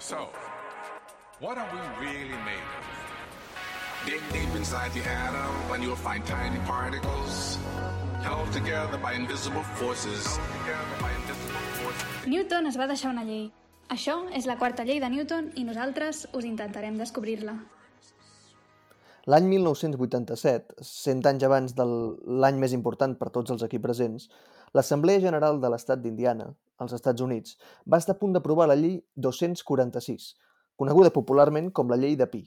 So, what are we really made of? Dig deep inside the atom and you'll find tiny particles held together by invisible forces. Newton es va deixar una llei. Això és la quarta llei de Newton i nosaltres us intentarem descobrir-la. L'any 1987, 100 anys abans de l'any més important per tots els aquí presents, l'Assemblea General de l'Estat d'Indiana, als Estats Units, va estar a punt d'aprovar la llei 246, coneguda popularment com la llei de Pi,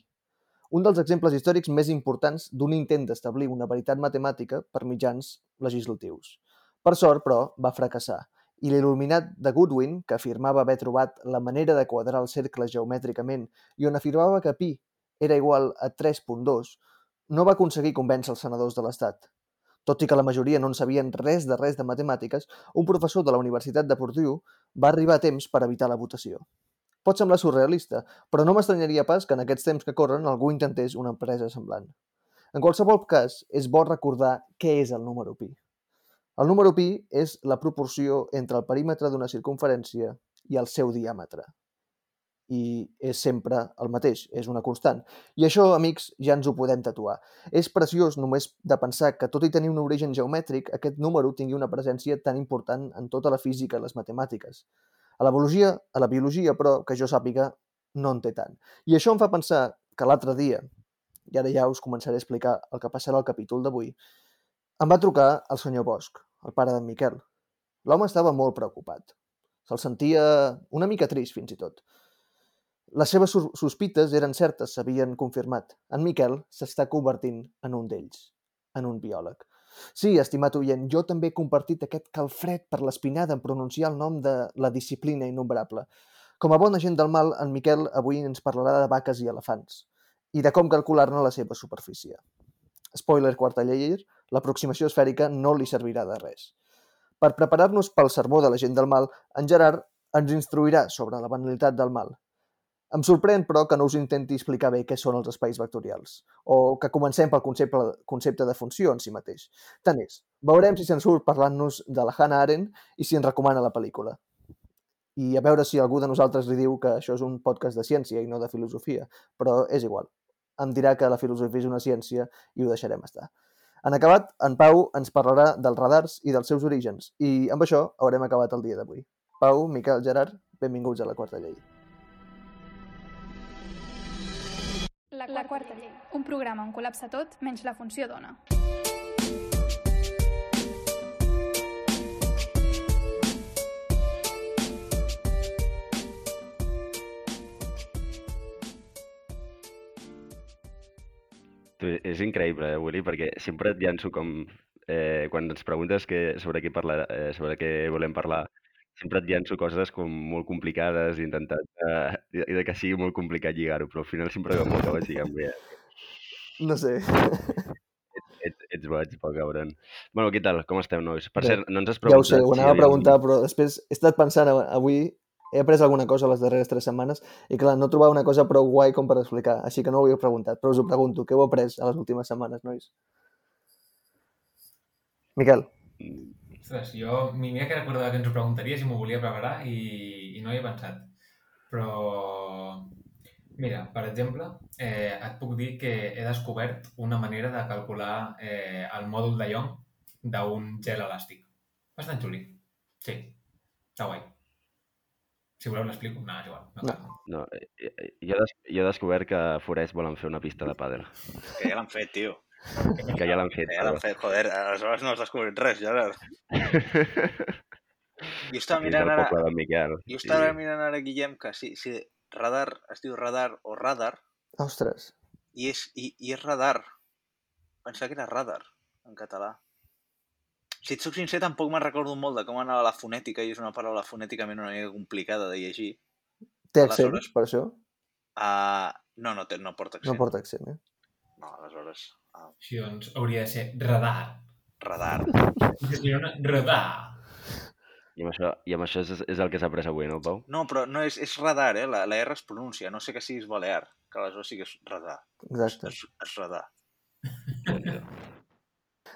un dels exemples històrics més importants d'un intent d'establir una veritat matemàtica per mitjans legislatius. Per sort, però, va fracassar, i l'il·luminat de Goodwin, que afirmava haver trobat la manera de quadrar els cercles geomètricament i on afirmava que pi era igual a 3.2, no va aconseguir convèncer els senadors de l'Estat. Tot i que la majoria no en sabien res de res de matemàtiques, un professor de la Universitat de Purdue va arribar a temps per evitar la votació. Pot semblar surrealista, però no m'estranyaria pas que en aquests temps que corren algú intentés una empresa semblant. En qualsevol cas, és bo recordar què és el número pi. El número pi és la proporció entre el perímetre d'una circunferència i el seu diàmetre. I és sempre el mateix, és una constant. I això, amics, ja ens ho podem tatuar. És preciós només de pensar que, tot i tenir un origen geomètric, aquest número tingui una presència tan important en tota la física i les matemàtiques. A la biologia, a la biologia, però, que jo sàpiga, no en té tant. I això em fa pensar que l'altre dia, i ara ja us començaré a explicar el que passarà al capítol d'avui, em va trucar el senyor Bosch, el pare d'en Miquel. L'home estava molt preocupat. Se'l sentia una mica trist, fins i tot. Les seves sospites eren certes, s'havien confirmat. En Miquel s'està convertint en un d'ells, en un biòleg. Sí, estimat oient, jo també he compartit aquest calfred per l'espinada en pronunciar el nom de la disciplina innombrable. Com a bona gent del mal, en Miquel avui ens parlarà de vaques i elefants i de com calcular-ne la seva superfície. Spoiler quarta llei, l'aproximació esfèrica no li servirà de res. Per preparar-nos pel sermó de la gent del mal, en Gerard ens instruirà sobre la banalitat del mal. Em sorprèn, però, que no us intenti explicar bé què són els espais vectorials, o que comencem pel concepte, concepte de funció en si mateix. Tant és. Veurem si se'n surt parlant-nos de la Hannah Arendt i si ens recomana la pel·lícula. I a veure si algú de nosaltres li diu que això és un podcast de ciència i no de filosofia, però és igual em dirà que la filosofia és una ciència i ho deixarem estar. En acabat, en Pau ens parlarà dels radars i dels seus orígens, i amb això haurem acabat el dia d'avui. Pau, Miquel, Gerard, benvinguts a la quarta llei. Quarta llei, un programa on col·lapsa tot menys la funció dona. És increïble, eh, Willy, perquè sempre et llanço com... Eh, quan ens preguntes que, sobre, què parlar, eh, sobre què volem parlar, sempre et llanço coses com molt complicades, intentant eh, i de que sigui molt complicat lligar-ho, però al final sempre m'ho acabes lligant bé. No sé. Ets, ets, ets boig, Pau Cabron. Bueno, què tal? Com esteu, nois? Per Bé, cert, no ens has Ja ho preguntat... sé, ho si anava a havíem- preguntar, però després he estat pensant av- avui, he après alguna cosa les darreres tres setmanes i clar, no trobava una cosa prou guai com per explicar, així que no ho havia preguntat, però us ho pregunto, què heu après a les últimes setmanes, nois? Miquel, Ostres, jo m'hi havia que recordava que ens ho preguntaries i m'ho volia preparar i, i no hi he pensat. Però, mira, per exemple, eh, et puc dir que he descobert una manera de calcular eh, el mòdul de Young d'un gel elàstic. Bastant xuli. Sí, està guai. Si voleu l'explico. No, és igual. No, No. No, eh, eh, jo, jo he descobert que Forest volen fer una pista de pàdel. Que ja l'han fet, tio. Que ja l'han fet. Ja l'han fet, joder. Aleshores no has descobrit res, Gerard. Jo estava mirant ara... poble de Miquel. Jo estava mirant ara, Guillem, que si, si radar es diu radar o radar, ostres, i és, i, i és radar. Pensava que era radar, en català. Si et soc sincer, tampoc me'n recordo molt de com anava la fonètica, i és una paraula fonèticament una mica complicada de llegir. té accent, Aleshores- per això? Uh, no, no, té, no porta accent. No porta accent, eh? No, aleshores... Així doncs hauria de ser radar. radar. Girona, radar. I amb això, i amb això és, és el que s'ha après avui, no, Pau? No, però no és, és radar, eh? La, la R es pronuncia. No sé que siguis balear, que aleshores sí que és radar. Exacte. És, és radar.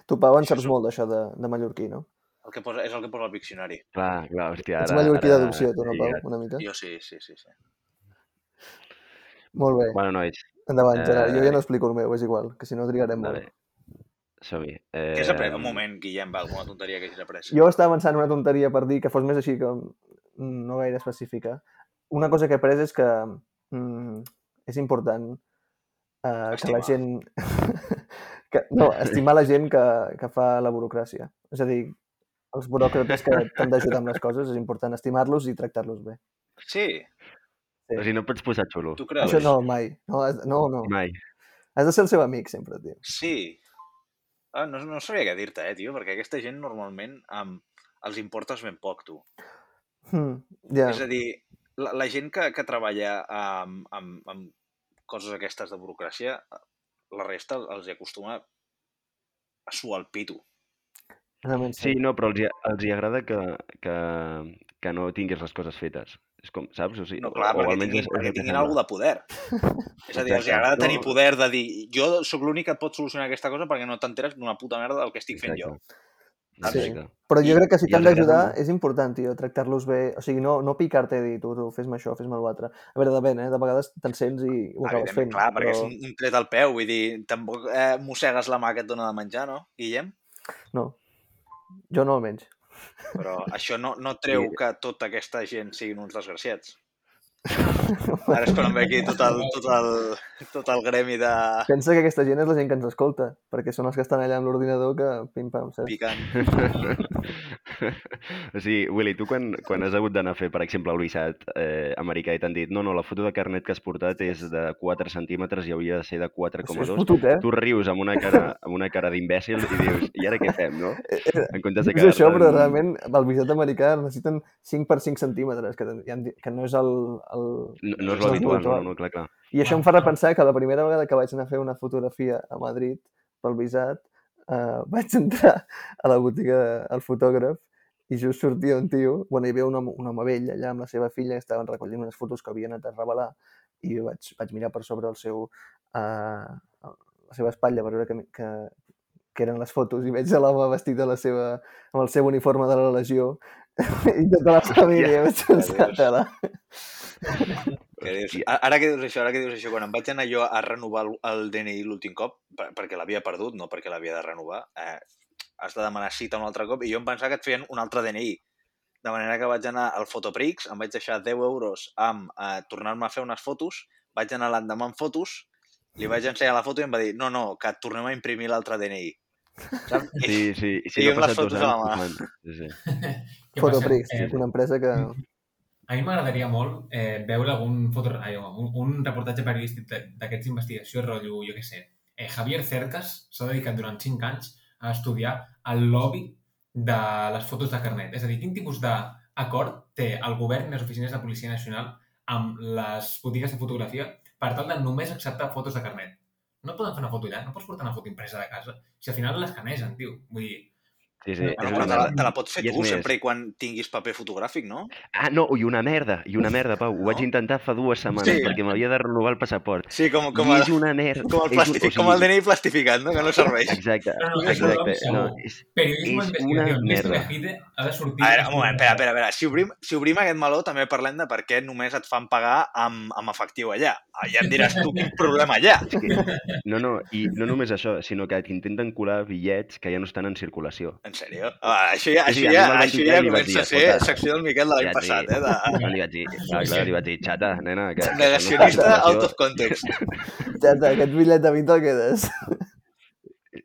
Tu, Pau, en saps molt d'això de, de mallorquí, no? El que posa, és el que posa al diccionari. Clar, clar, hòstia, ara... Ets mallorquí d'adopció, tu, no, sí, Pau? Una mica? Jo sí, sí, sí. sí. Molt bé. Bueno, nois, Endavant, Gerard. Jo ja Eh, no explico el meu, és igual, que si no trigarem molt. vale. Som-hi. Què has après? Eh, Un moment, Guillem, va, alguna tonteria que hagis après. Jo estava pensant una tonteria per dir que fos més així, que no gaire específica. Una cosa que he après és que mm, és important eh, que la gent... que, no, estimar la gent que, que fa la burocràcia. És a dir, els buròcrates que t'han d'ajudar amb les coses, és important estimar-los i tractar-los bé. Sí, O sigui, no et pots posar xulo. tu creus? Això no, mai. No, has, no, no. Mai. Has de ser el seu amic, sempre, tio. Sí. Ah, no, no sabia què dir-te, eh, tio, perquè aquesta gent normalment um, els importes ben poc, tu. Hmm, ja. És a dir, la, la gent que, que treballa amb, amb, amb coses aquestes de burocràcia, la resta els hi acostuma a suar el pito. Realment Sí, no, però els, hi- els hi agrada que, que, que no tinguis les coses fetes. És com, saps? O sigui, No, clar, o, perquè almenys tinguin, és, és perquè tinguin alguna de poder. És a dir, els Exacte. agrada tenir poder de dir jo sóc l'únic que et pot solucionar aquesta cosa perquè no t'enteres d'una puta merda del que estic fent jo. Sí. Exacte. Però jo crec que si t'han d'ajudar és important, tio, tractar-los bé. O sigui, no, no picar-te i dir, tu, tu, fes-me això, fes-me l'altre. A veure, depèn, eh? De vegades te'n sents i ho acabes fent. clar, perquè però... és un, un tret al peu, vull dir, tampoc eh, mossegues la mà que et dona de menjar, no, Guillem? No, jo no almenys. Però això no, no treu que tota aquesta gent siguin uns desgraciats. Ara és quan em ve aquí tot el, tot el, tot el gremi de Pensa que aquesta gent és la gent que ens escolta, perquè són els que estan allà amb l'ordinador que pim-pam, saps? picant. o sigui, Willy, tu quan, quan has hagut d'anar a fer, per exemple, el visat eh, americà i t'han dit no, no, la foto de carnet que has portat és de 4 centímetres i hauria de ser de Això és 4,2, fotut, eh? tu rius amb una cara, amb una cara d'imbècil i dius, i ara què fem, no? En comptes de És això, però realment el visat americà necessiten 5 per 5 centímetres, que, ja han dit- que no és el... el... No, no és l'habitual, no, no, clar, clar. I això em fa repensar que la primera vegada que vaig anar a fer una fotografia a Madrid pel visat, eh, vaig entrar a la botiga del fotògraf i just sortia un tio, bueno, hi havia un home, un home vell allà amb la seva filla estaven recollint unes fotos que havien anat a revelar i vaig, vaig mirar per sobre el seu, eh, la seva espatlla per veure que, que, que eren les fotos i veig a l'home vestit de la seva, amb el seu uniforme de la Legió i tota la família, vaig pensar. Que dius, ara que dius això, ara que dius això, quan em vaig anar jo a renovar el, el DNI l'últim cop, per, perquè l'havia perdut, no perquè l'havia de renovar, eh, has de demanar cita un altre cop, i jo em pensava que et feien un altre DNI. De manera que vaig anar al Fotoprix, em vaig deixar 10 euros amb eh, tornar-me a fer unes fotos, vaig anar l'endemà amb fotos, li vaig ensenyar la foto i em va dir no, no, que et tornem a imprimir l'altre DNI. Saps? I- Sí, sí, sí, I no amb les fotos a la mà. Sí, sí. Fotoprix? Eh, una empresa que... A mi m'agradaria molt eh, veure algun foto, un, un reportatge periodístic d'aquests d'investigació, rotllo, jo què sé. Eh, Javier Cercas s'ha dedicat durant 5 anys a estudiar el lobby de les fotos de carnet. És a dir, quin tipus d'acord té el govern i les oficines de Policia Nacional amb les botigues de fotografia per tal de només acceptar fotos de carnet. No poden fer una foto allà, no pots portar una foto impresa de casa. Si al final l'escanegen, tio. Vull dir, Sí, sí, No, una però te la, merda. te la pots fer I tu, més- sempre i quan tinguis paper fotogràfic, no? Ah, no, i una merda, i una merda, Pau. Ho vaig No? intentar fa dues setmanes Sí. perquè m'havia de renovar el passaport. Sí, com, com, I és una merda. com, el, és un- o sigui, com el DNI plastificat, no? Que no serveix. Exacte, No, no, exacte. No, és, periodisme És una merda. Ha de sortir... A veure, un moment, espera, espera, espera. Si obrim, si obrim aquest meló, també parlem de per què només et fan pagar amb, amb efectiu allà. Ah, Ja em diràs tu quin problema allà. és que, no, no, i no només això, sinó que t'intenten colar bitllets que ja no estan en circulació. En sèrio? Ah, això ja, Sí, sí, això mi ja, van això ja comença a ser escolta, secció del Miquel de l'any ja passat, eh? De... No li vaig dir, clar, clar, li vaig dir, xata, nena, que... que Negacionista en out of context. Xata, aquest bitllet de 20 el quedes.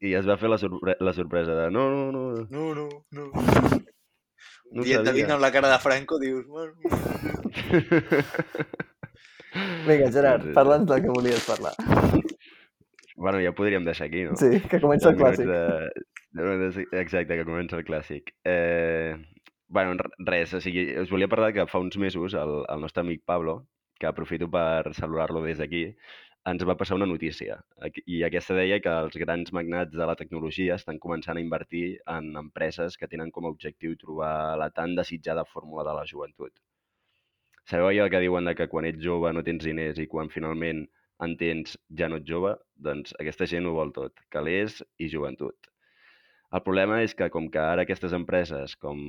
I es va fer la, sorpre la sorpresa de no, no, no, No, no, no. no Dient de sabia. amb la cara de Franco, dius... Bueno, Vinga, Gerard, parla'ns del que volies parlar. Bueno, ja podríem deixar aquí, no? Sí, que comença el clàssic. De... Exacte, que comença el clàssic. Eh... bueno, res, o sigui, us volia parlar que fa uns mesos el, el nostre amic Pablo, que aprofito per saludar-lo des d'aquí, ens va passar una notícia. I aquesta deia que els grans magnats de la tecnologia estan començant a invertir en empreses que tenen com a objectiu trobar la tan desitjada fórmula de la joventut. Sabeu allò que diuen de que quan ets jove no tens diners i quan finalment en tens ja no ets jove? Doncs aquesta gent ho vol tot, calés i joventut. El problema és que com que ara aquestes empreses com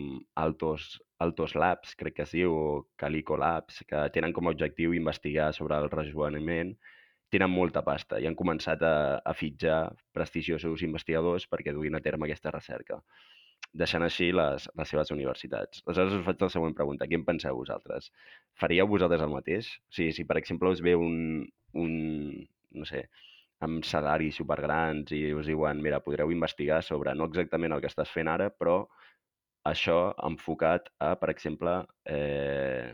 Altos, Altos Labs, crec que diu, o Calico Labs, que tenen com a objectiu investigar sobre el rejoveniment, tenen molta pasta i han començat a, a fitjar prestigiosos investigadors perquè duguin a terme aquesta recerca, deixant així les, les seves universitats. Aleshores us faig la següent pregunta. Què en penseu vosaltres? Faríeu vosaltres el mateix? O sigui, si per exemple us ve un, un no sé, amb salaris supergrans i us diuen, mira, podreu investigar sobre no exactament el que estàs fent ara, però això enfocat a, per exemple, eh,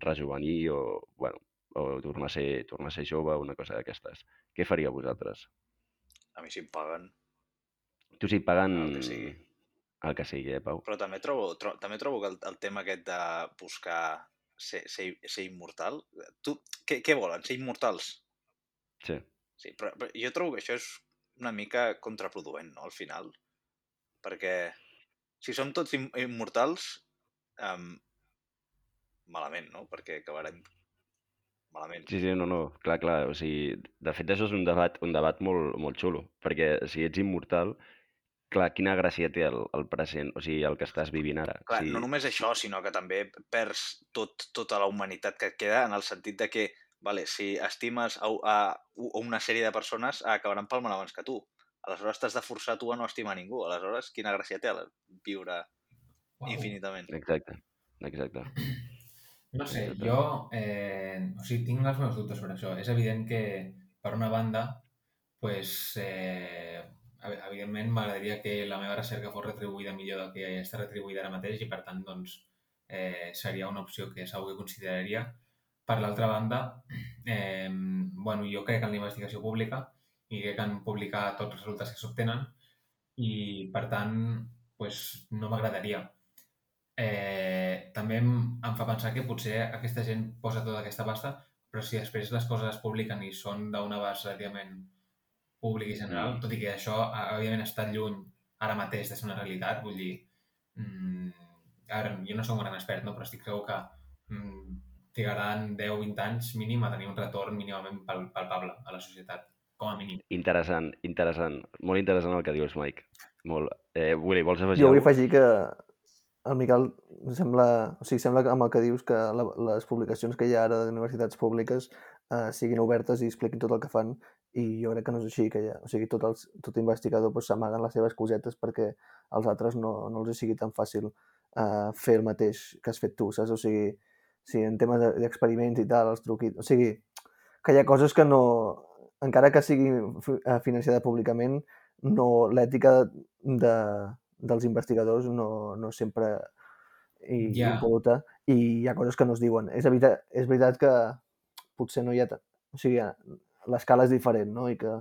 rejuvenir o, bueno, o tornar a ser, tornar a ser jove o una cosa d'aquestes. Què faríeu vosaltres? A mi si em paguen. Tu si et paguen El que sigui. el que sigui, eh, Pau? Però també trobo, tro, també trobo que el, el tema aquest de buscar ser, ser, ser immortal... Tu, què, què volen? Ser immortals? Sí. Sí, però, però jo trobo que això és una mica contraproduent, no?, al final. Perquè si som tots im immortals, um, malament, no?, perquè acabarem malament. Sí, sí, no, no, clar, clar, o sigui, de fet això és un debat, un debat molt, molt xulo, perquè si ets immortal, clar, quina gràcia té el, el present, o sigui, el que estàs vivint ara. Clar, sí. no només això, sinó que també perds tot, tota la humanitat que et queda en el sentit de que, vale, si estimes a, a, a una sèrie de persones, acabaran palmant abans que tu. Aleshores t'has de forçar tu a no estimar ningú. Aleshores, quina gràcia té viure Uau. infinitament. Exacte, exacte. No sé, Exacte. jo eh, o sigui, tinc els meus dubtes sobre això. És evident que, per una banda, pues, eh, ev- evidentment m'agradaria que la meva recerca fos retribuïda millor del que està retribuïda ara mateix i, per tant, doncs, eh, seria una opció que segur que consideraria. Per l'altra banda, eh, bueno, jo crec en la investigació pública i crec en publicar tots els resultats que s'obtenen i, per tant, pues, no m'agradaria. Eh, també em, em fa pensar que potser aquesta gent posa tota aquesta pasta, però si després les coses es publiquen i són d'un abast relativament públic i general, tot i que això, òbviament, està lluny ara mateix de ser una realitat, vull dir, mm, a veure, jo no soc un gran expert, no? però estic segur que mm, trigaran 10-20 anys mínim a tenir un retorn mínimament pal palpable a la societat, com a mínim. Interessant, interessant. Molt interessant el que dius, Mike. Molt. Eh, Willy, vols afegir Jo vull afegir que el Miquel sembla, o sigui, sembla que amb el que dius que la, les publicacions que hi ha ara d'universitats públiques eh, siguin obertes i expliquin tot el que fan i jo crec que no és així, que ha, o sigui, tot, els, tot investigador doncs, s'amaguen les seves cosetes perquè als altres no, no els sigui tan fàcil eh, fer el mateix que has fet tu, saps? O sigui, sí, en temes de- d'experiments i tal, els truquis, o sigui, que hi ha coses que no, encara que sigui eh, financiada públicament, no, l'ètica de, dels investigadors no, no sempre hi, Ja. impoluta i hi ha coses que no es diuen. És veritat, és veritat que potser no hi ha... O sigui, l'escala és diferent, no? I que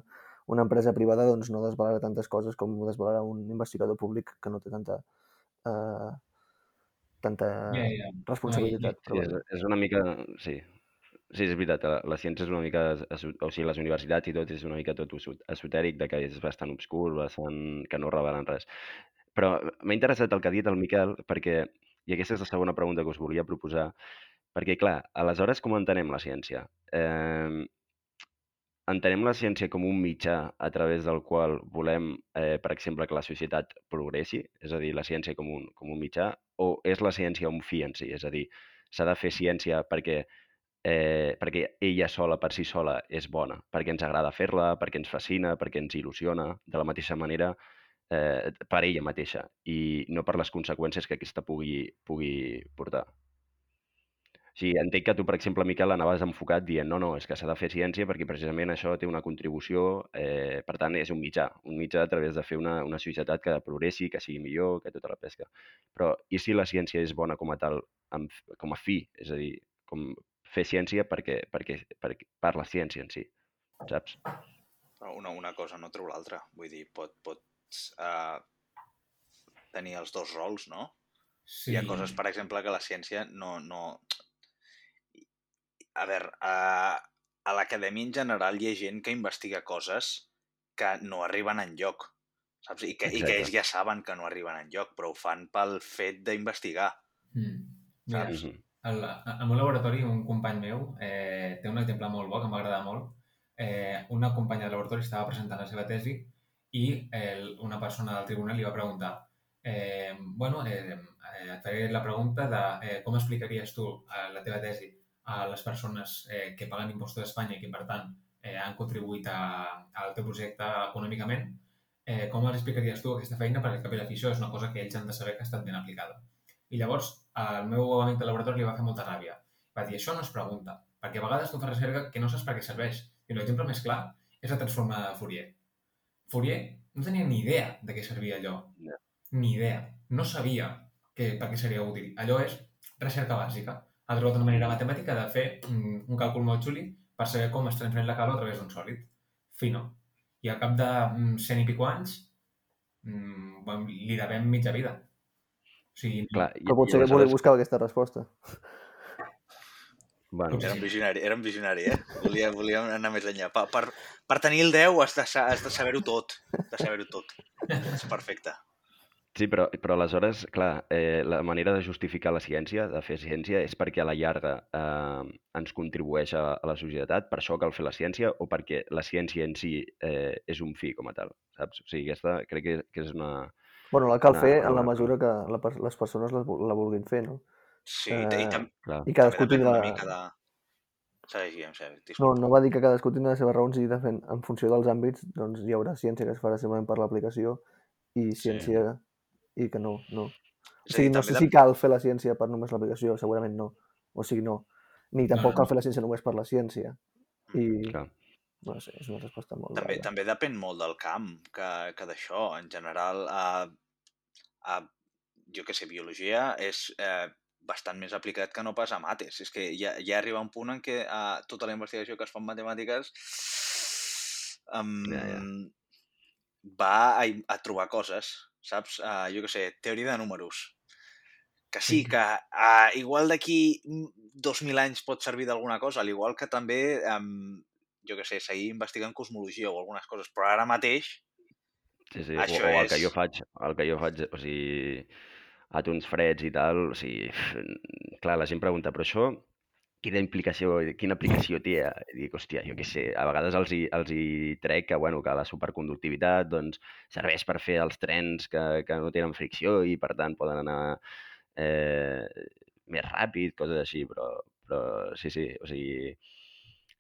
una empresa privada doncs, no desvelarà tantes coses com desvelarà un investigador públic que no té tanta, eh, tanta Ja, ja. responsabilitat. Sí, però és, és una mica... Sí. Sí, és veritat, la, la ciència és una mica... O sigui, les universitats i tot és una mica tot eso- esotèric, de que és bastant obscur, bastant... que no revelen res. Però m'ha interessat el que ha dit el Miquel, perquè... I aquesta és la segona pregunta que us volia proposar, perquè, clar, aleshores com entenem la ciència? Eh, entenem la ciència com un mitjà a través del qual volem, eh, per exemple, que la societat progressi, és a dir, la ciència com un, com un mitjà, o és la ciència un fi en si? És a dir, s'ha de fer ciència perquè, eh, perquè ella sola, per si sola, és bona, perquè ens agrada fer-la, perquè ens fascina, perquè ens il·lusiona, de la mateixa manera, eh, per ella mateixa, i no per les conseqüències que aquesta pugui, pugui portar. Sigui, entenc que tu, per exemple, Miquel, anaves enfocat dient no, no, és que s'ha de fer ciència perquè precisament això té una contribució, eh, per tant, és un mitjà, un mitjà a través de fer una, una societat que progressi, que sigui millor, que tota la pesca. Però i si la ciència és bona com a tal, amb, com a fi, és a dir, com fer ciència perquè, perquè, perquè, per la ciència en si, saps? Una, una cosa no treu l'altra. Vull dir, pot, pots uh, tenir els dos rols, no? Sí. Hi ha coses, per exemple, que la ciència no... no... A veure, a, a l'acadèmia en general hi ha gent que investiga coses que no arriben en lloc, saps? I que, I que ells ja saben que no arriben en lloc, però ho fan pel fet d'investigar. Mm. Mira, Saps? Mhm. al, al meu laboratori, un company meu eh, té un exemple molt bo que m'agrada molt. Eh, una companya de laboratori estava presentant la seva tesi i eh, una persona del tribunal li va preguntar eh, bueno, eh, eh, et faré la pregunta de eh, com explicaries tu eh, la teva tesi a les persones eh, que paguen impostos d'Espanya i que, per tant, eh, han contribuït a, al teu projecte econòmicament, eh, com els explicaries tu aquesta feina? Perquè al cap i a la fi això és una cosa que ells han de saber que ha estat ben aplicada. I llavors el meu amic de laboratori li va fer molta ràbia. Va dir, això no es pregunta, perquè a vegades tu fas recerca que no saps per què serveix. I l'exemple més clar és la transformada de Fourier. Fourier no tenia ni idea de què servia allò. No. Ni idea. No sabia que, per què seria útil. Allò és recerca bàsica. Ha trobat una manera matemàtica de fer mm, un càlcul molt xuli per saber com es transmet la calor a través d'un sòlid. Fino. I al cap de mm, cent i pico anys mm, li devem mitja vida. O sigui, Clar, i, Però potser i que volia aleshores, buscar aquesta resposta. bueno, Era un visionari, era un visionari, eh? Volia, volia anar més enllà. Per, per, per tenir el 10 has de, has de saber-ho tot. Has de saber-ho tot. És perfecte. Sí, però, però aleshores, clar, eh, la manera de justificar la ciència, de fer ciència, és perquè a la llarga eh, ens contribueix a, a la societat, per això cal fer la ciència, o perquè la ciència en si eh, és un fi com a tal, saps? O sigui, aquesta crec que, que és una... Bueno, la cal Una- fer en la mesura que la, les persones la, la vulguin fer, no? Sí, i, i Eh, tam Clar, I cadascú també tindrà... una mica de... No, no va dir que cadascú tindrà les seves raons i de fet, en funció dels àmbits doncs hi haurà ciència que es farà simplement per l'aplicació i ciència i que no, no. O a sigui, no sé si cal fer la ciència per només l'aplicació, segurament no. O sigui, no. Ni tampoc cal fer la ciència només per la ciència. I, clar. no sé, és una resposta molt També, llarga. també depèn molt del camp que, que d'això. En general, a, a, jo que sé, biologia és eh, bastant més aplicat que no pas a mates. És que ja, ja arriba un punt en què eh, tota la investigació que es fa en matemàtiques um, Ja, ja. va a, a trobar coses, saps? Uh, jo que sé, teoria de números. Que sí, que uh, igual d'aquí mm, 2.000 anys pot servir d'alguna cosa, al igual que també, um, jo que sé, seguir investigant cosmologia o algunes coses, però ara mateix Sí, sí. O, Això o el que és- jo faig, el que jo faig, o sigui, àtoms freds i tal, o sigui, clar, la gent pregunta, però això quina implicació, quina aplicació té? I dic, hòstia, jo què sé, a vegades els hi, els hi trec que, bueno, que la superconductivitat doncs, serveix per fer els trens que, que no tenen fricció i, per tant, poden anar eh, més ràpid, coses així, però, però sí, sí, o sigui,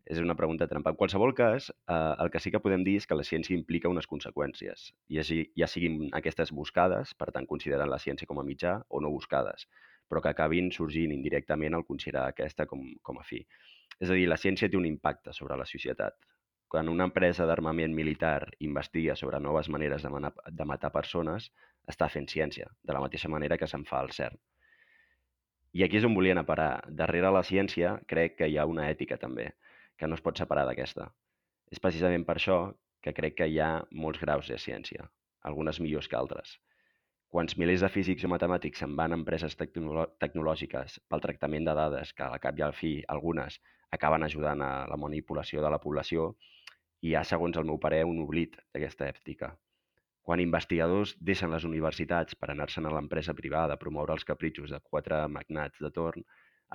és una pregunta trampa. En qualsevol cas, eh, el que sí que podem dir és que la ciència implica unes conseqüències, ja, si- ja siguin aquestes buscades, per tant considerant la ciència com a mitjà, o no buscades, però que acabin sorgint indirectament al considerar aquesta com, com a fi. És a dir, la ciència té un impacte sobre la societat. Quan una empresa d'armament militar investiga sobre noves maneres de, manar, de matar persones, està fent ciència, de la mateixa manera que se'n fa al CERN. I aquí és on volien parar. Darrere la ciència crec que hi ha una ètica també, que no es pot separar d'aquesta. És precisament per això que crec que hi ha molts graus de ciència, algunes millors que altres. Quants milers de físics o matemàtics se'n van a empreses tecnològiques pel tractament de dades, que al cap i al fi algunes acaben ajudant a la manipulació de la població, hi ha, segons el meu parer, un oblit d'aquesta ètica. Quan investigadors deixen les universitats per anar-se'n a l'empresa privada a promoure els capritxos de quatre magnats de torn,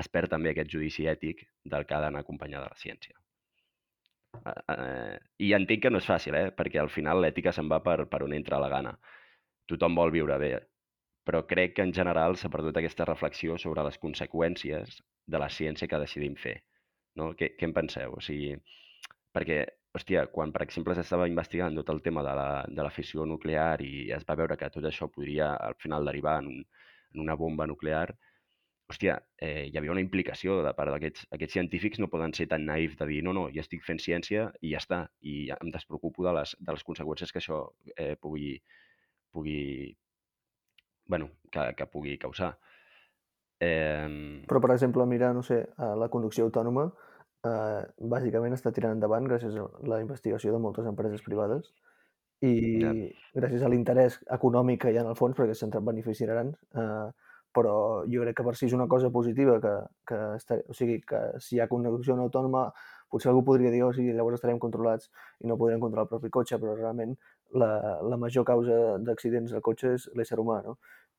es perd també aquest judici ètic del que ha d'anar acompanyada la ciència. Eh, eh, I entenc que no és fàcil, eh? perquè al final l'ètica se'n va per, per on entra la gana. Tothom vol viure bé, però crec que en general s'ha perdut aquesta reflexió sobre les conseqüències de la ciència que decidim fer. No? Què, què en penseu? O sigui, perquè, hòstia, quan, per exemple, s'estava investigant tot el tema de la, de la fissió nuclear i es va veure que tot això podria al final derivar en, un, en una bomba nuclear, hòstia, eh, hi havia una implicació de part d'aquests aquests científics no poden ser tan naïfs de dir no, no, jo estic fent ciència i ja està, i em despreocupo de les, de les conseqüències que això eh, pugui, pugui, bueno, que, que pugui causar. Eh, Però, per exemple, mira, no sé, la conducció autònoma eh, bàsicament està tirant endavant gràcies a la investigació de moltes empreses privades i Ja. gràcies a l'interès econòmic que hi ha en el fons, perquè se'n beneficiaran, eh, però jo crec que per si és una cosa positiva, que, que està, o sigui, que si hi ha conducció no autònoma, potser algú podria dir, oh, sí, llavors estarem controlats i no podrem controlar el propi cotxe, però realment la, la major causa d'accidents del cotxe és l'ésser humà, no?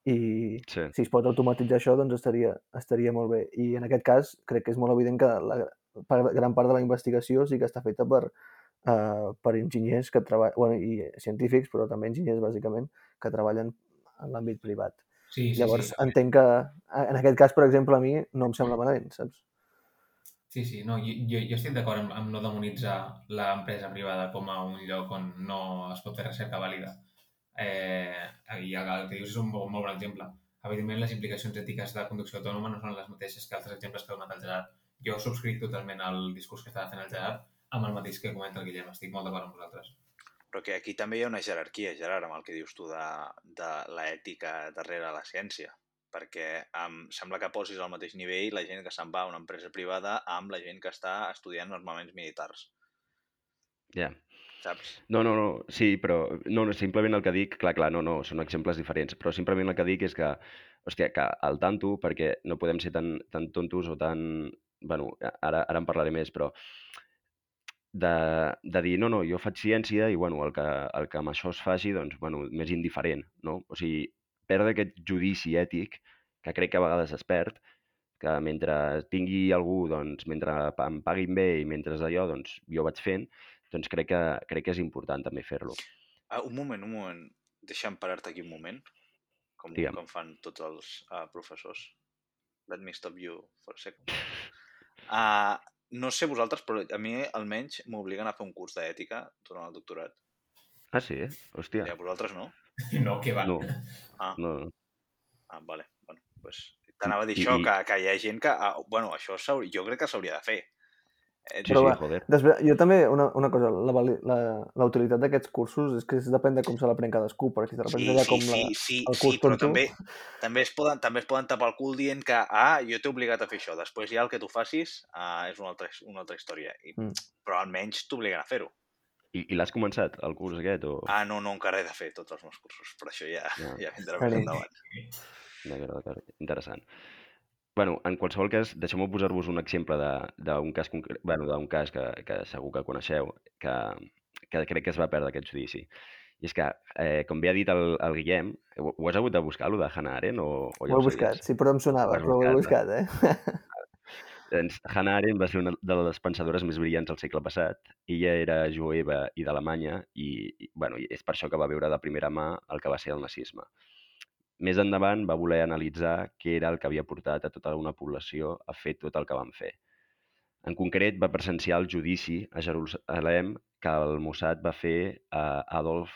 I sí, si es pot automatitzar això, doncs estaria, estaria molt bé. I en aquest cas, crec que és molt evident que la, part- gran part de la investigació sí que està feta per, eh, per enginyers que treballen, bueno, i científics, però també enginyers, bàsicament, que treballen en l'àmbit privat. Sí, sí, Llavors, sí. entenc que, en aquest cas, per exemple, a mi no em sembla malament, saps? Sí, sí, no, jo, jo, estic d'acord amb, amb no demonitzar l'empresa privada com a un lloc on no es pot fer recerca vàlida. Eh, I el, el que dius és un molt, molt bon exemple. Evidentment, les implicacions ètiques de conducció autònoma no són les mateixes que altres exemples que ha donat el Gerard. Jo subscric totalment el discurs que estava fent el Gerard amb el mateix que comenta el Guillem. Estic molt d'acord amb vosaltres. Però que aquí també hi ha una jerarquia, Gerard, amb el que dius tu de, de l'ètica darrere la ciència. Perquè em sembla que posis al mateix nivell la gent que se'n va a una empresa privada amb la gent que està estudiant armaments militars, Ja. saps? No, no, no, sí, però no, no, simplement el que dic, clar, clar, no, no, són exemples diferents, però simplement el que dic és que, hòstia, que al tanto, perquè no podem ser tan, tan tontos o tan... bueno, ara, ara en parlaré més, però de, de dir, no, no, jo faig ciència i, bueno, el que, el que amb això es faci, doncs, bueno, més indiferent, no? O sigui, perdre aquest judici ètic, que crec que a vegades es perd, que mentre tingui algú, doncs, mentre em paguin bé i mentre allò, doncs, jo vaig fent, doncs crec que, crec que és important també fer-lo. Ah, un moment, un moment. Deixa'm parar-te aquí un moment, com, Digue'm. com fan tots els uh, professors. Let me stop you for a second. Uh, no sé vosaltres, però a mi almenys m'obliguen a fer un curs d'ètica durant el doctorat. Ah, sí? Hòstia. I a vosaltres no? No, que va. No, Ah, no. ah vale. Bueno, pues, T'anava a dir I- això, i- que, que hi ha gent que... Ah, bueno, això jo crec que s'hauria de fer. Eh, Sí, Però sí, va, joder. Després, jo també, una, una cosa, la, vali- la, la utilitat d'aquests cursos és que es depèn de com se l'aprèn cadascú, perquè si te l'aprens Sí, allà sí, com la, sí, sí, el sí, curs però tonto, també, també, es poden, també es poden tapar el cul dient que ah, jo t'he obligat a fer això, després ja el que tu facis ah, és una altra, una altra història. I, Mm. Però almenys t'obliguen a fer-ho. I, i l'has començat, el curs aquest? O... Ah, no, no, encara he de fer tots els meus cursos, però això ja, Ja. ja vindrà més endavant. D'acord, d'acord. Interessant. bueno, en qualsevol cas, deixeu-me posar-vos un exemple de- d'un cas, concre- bueno, d'un cas que, que segur que coneixeu, que, que crec que es va perdre aquest judici. I és que, eh, com bé ha dit el, el Guillem, ho, ho has hagut de buscar, allò de Hannah Arendt, o, o ja Ho he buscat, sí, però em sonava, Ho però ho he buscat, buscat, eh? Doncs Hannah Arendt va ser una de les pensadores més brillants del segle passat. Ella era jueva i d'Alemanya i, i, bueno, és per això que va veure de primera mà el que va ser el nazisme. Més endavant va voler analitzar què era el que havia portat a tota una població a fer tot el que van fer. En concret, va presenciar el judici a Jerusalem que el Mossad va fer a Adolf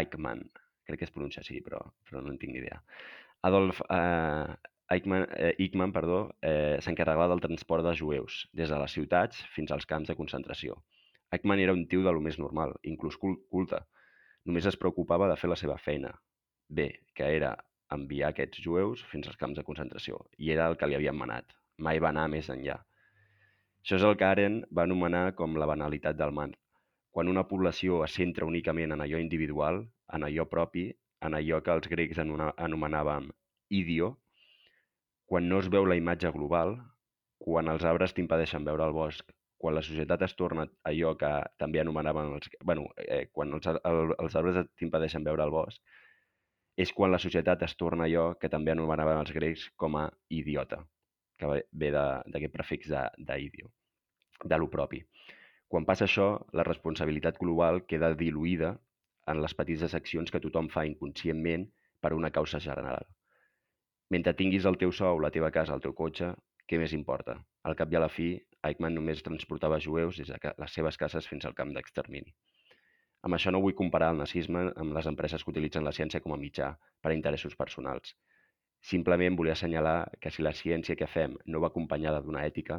Eichmann. Crec que es pronuncia així, però, però no en tinc idea. Adolf eh, Eichmann, eh, Eichmann perdó, eh, s'encarregava del transport de jueus, des de les ciutats fins als camps de concentració. Eichmann era un tio de lo més normal, inclús cul- culte. Només es preocupava de fer la seva feina. Bé, que era enviar aquests jueus fins als camps de concentració, i era el que li havien manat. Mai va anar més enllà. Això és el que Arendt va anomenar com la banalitat del mal. Quan una població es centra únicament en allò individual, en allò propi, en allò que els grecs anomenaven idio, quan no es veu la imatge global, quan els arbres t'impedeixen veure el bosc, quan la societat es torna allò que també anomenaven els... bueno, eh, quan els, el, els arbres t'impedeixen veure el bosc, és quan la societat es torna allò que també anomenaven els grecs com a idiota, que ve- de- d'aquest prefix de- d'idio, de lo propi. Quan passa això, la responsabilitat global queda diluïda en les petites accions que tothom fa inconscientment per una causa general. Mentre tinguis el teu sou, la teva casa, el teu cotxe, què més importa? Al cap i a la fi, Eichmann només transportava jueus des de les seves cases fins al camp d'extermini. Amb això no vull comparar el nazisme amb les empreses que utilitzen la ciència com a mitjà per a interessos personals. Simplement volia assenyalar que si la ciència que fem no va acompanyada d'una ètica,